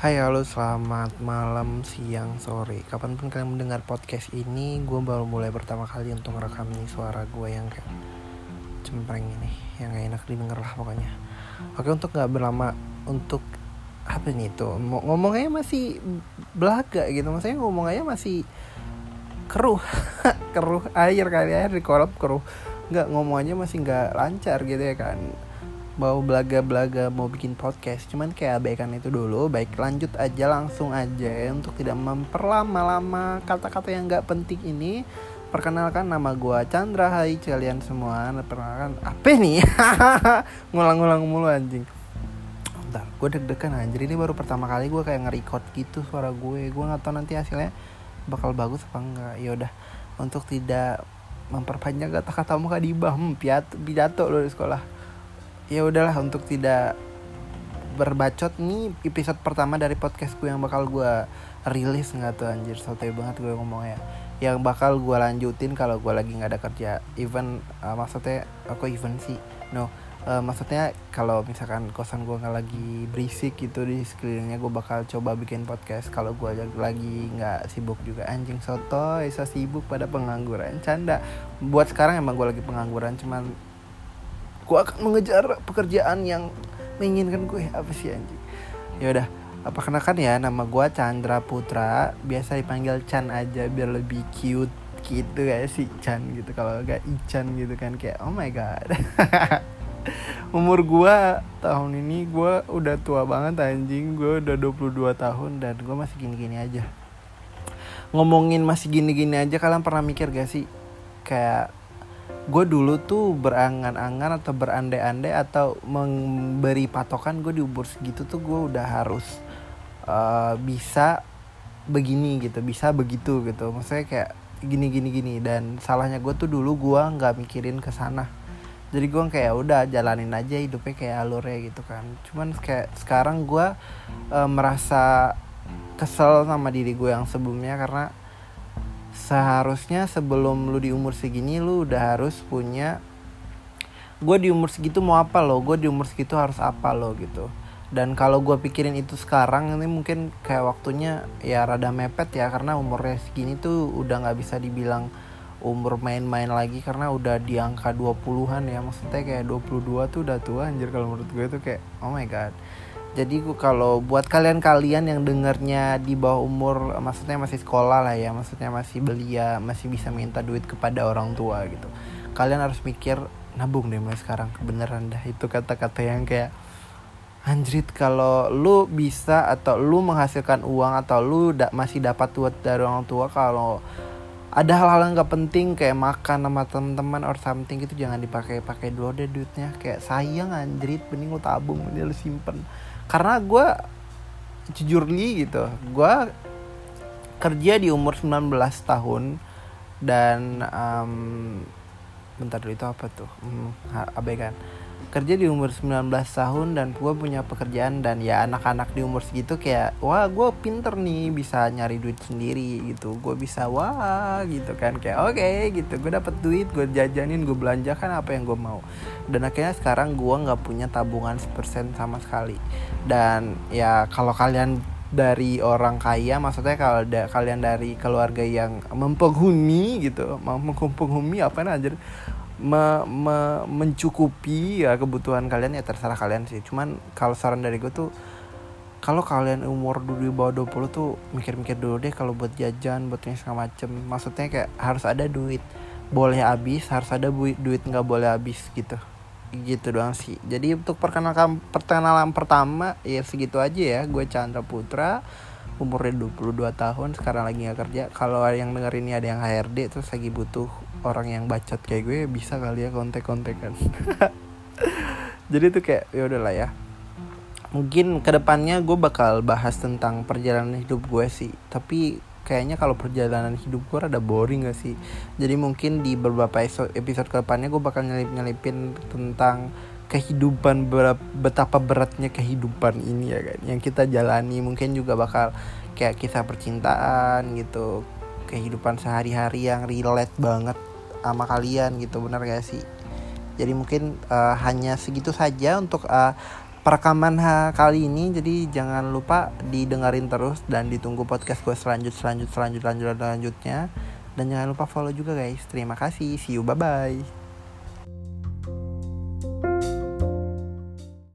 Hai halo selamat malam, siang, sore. Kapan pun kalian mendengar podcast ini Gue baru mulai pertama kali untuk merekam nih suara gue yang kayak Cempreng ini Yang gak enak didengar lah pokoknya. Oke untuk gak berlama Untuk apa nih itu? Ngomongnya masih belaga gitu. Maksudnya ngomongnya masih Keruh Keruh air kali air di kolam keruh. Nggak ngomongnya masih nggak lancar gitu ya kan mau belaga-belaga mau bikin podcast. Cuman kayak abaikan itu dulu baik lanjut aja langsung aja untuk tidak memperlama-lama kata-kata yang nggak penting ini. Perkenalkan nama gue Chandra. Hai kalian semua perkenalkan. Apa nih? Ngulang-ngulang mulu anjing. Bentar, gue deg-degan anjir. Ini baru pertama kali gue kayak nge-record gitu suara gue. Gue nggak tahu nanti hasilnya bakal bagus apa enggak ya udah untuk tidak memperpanjang kata-kata muka di hmm, pidato, pidato lo di sekolah ya udahlah untuk tidak berbacot nih episode pertama dari podcast gue yang bakal gue rilis nggak tuh anjir sotoy banget gue ngomongnya. Yang bakal gue lanjutin kalau gue lagi nggak ada kerja. Even uh, maksudnya aku even sih? No uh, maksudnya kalau misalkan kosan gue nggak lagi berisik gitu di sekelilingnya gue bakal coba bikin podcast. Kalau gue lagi nggak sibuk juga anjing soto bisa sibuk pada pengangguran. Canda. Buat sekarang emang gue lagi pengangguran cuman gue akan mengejar pekerjaan yang menginginkan gue. Apa sih anjing? Ya udah apa kenakan ya? Nama gue Chandra Putra. Biasa dipanggil Chan aja biar lebih cute gitu kayak si Chan gitu. Kalau gak Ichan gitu kan kayak oh my god. Umur gue tahun ini gue udah tua banget anjing. Gue udah 22 tahun dan gue masih gini-gini aja. Ngomongin masih gini-gini aja kalian pernah mikir gak sih? Kayak gue dulu tuh berangan-angan atau berandai-andai atau memberi patokan gue di umur segitu tuh gue udah harus uh, bisa begini gitu bisa begitu gitu. Maksudnya kayak gini gini gini. Dan salahnya gue tuh dulu gue nggak mikirin ke sana. Jadi gue kayak udah jalanin aja hidupnya kayak alurnya gitu kan. Cuman kayak sekarang gue uh, merasa kesel sama diri gue yang sebelumnya karena seharusnya sebelum lu di umur segini lu udah harus punya gue di umur segitu mau apa lo? Gue di umur segitu harus apa lo? gitu. Dan kalau gue pikirin itu sekarang ini mungkin kayak waktunya ya rada mepet ya karena umurnya segini tuh udah nggak bisa dibilang umur main-main lagi karena udah di angka 20-an ya. Maksudnya kayak 22 tuh udah tua anjir kalau menurut gue tuh kayak oh my god jadi kalau buat kalian-kalian yang dengarnya di bawah umur maksudnya masih sekolah lah ya maksudnya masih belia masih bisa minta duit kepada orang tua gitu kalian harus mikir nabung deh mulai sekarang kebenaran dah. Itu kata-kata yang kayak anjrit kalau lu bisa atau lu menghasilkan uang atau lu da masih dapat duit dari orang tua kalau ada hal-hal yang gak penting kayak makan sama teman-teman or something gitu jangan dipakai pakai dulu deh duitnya. Kayak sayang anjrit mending lu tabung mending lu simpen karena gue jujur li gitu gue kerja di umur 19 tahun dan um, bentar dulu itu apa tuh? Hmm, abaikan kerja di umur 19 tahun dan gue punya pekerjaan dan ya anak-anak di umur segitu kayak wah gue pinter nih bisa nyari duit sendiri gitu. Gue bisa wah gitu kan kayak oke okay, gitu. Gue dapet duit gue jajanin gue belanjakan apa yang gue mau. Dan akhirnya sekarang gue nggak punya tabungan persen sama sekali. Dan ya kalau kalian dari orang kaya maksudnya kalau da kalian dari keluarga yang mempenghuni gitu mempenghuni apa aja me, me, mencukupi ya kebutuhan kalian ya terserah kalian sih. Cuman kalau saran dari gue tuh kalau kalian umur dulu di bawah 20 tuh mikir-mikir dulu deh kalau buat jajan buat yang segala macem. Maksudnya kayak harus ada duit. Boleh habis harus ada duit duit nggak boleh habis gitu. Gitu doang sih. Jadi untuk perkenalan perkenalan pertama ya segitu aja ya. Gue Chandra Putra umurnya 22 tahun sekarang lagi nggak kerja. Kalau yang denger ini ada yang HRD terus lagi butuh orang yang bacot kayak gue bisa kali ya kontek-kontekan. Jadi tuh kayak ya udahlah ya. Mungkin ke depannya gue bakal bahas tentang perjalanan hidup gue sih. Tapi kayaknya kalau perjalanan hidup gue rada boring gak sih? Jadi mungkin di beberapa episode ke depannya gue bakal nyelip nyelipin tentang kehidupan betapa beratnya kehidupan ini ya kan. Yang kita jalani mungkin juga bakal kayak kisah percintaan gitu. Kehidupan sehari-hari yang relate banget sama kalian gitu bener gak sih? Jadi mungkin uh, hanya segitu saja untuk uh, perekaman kali ini. Jadi jangan lupa didengarin terus dan ditunggu podcast gue selanjut selanjut selanjut selanjutnya dan jangan lupa follow juga guys. Terima kasih. See you. Bye bye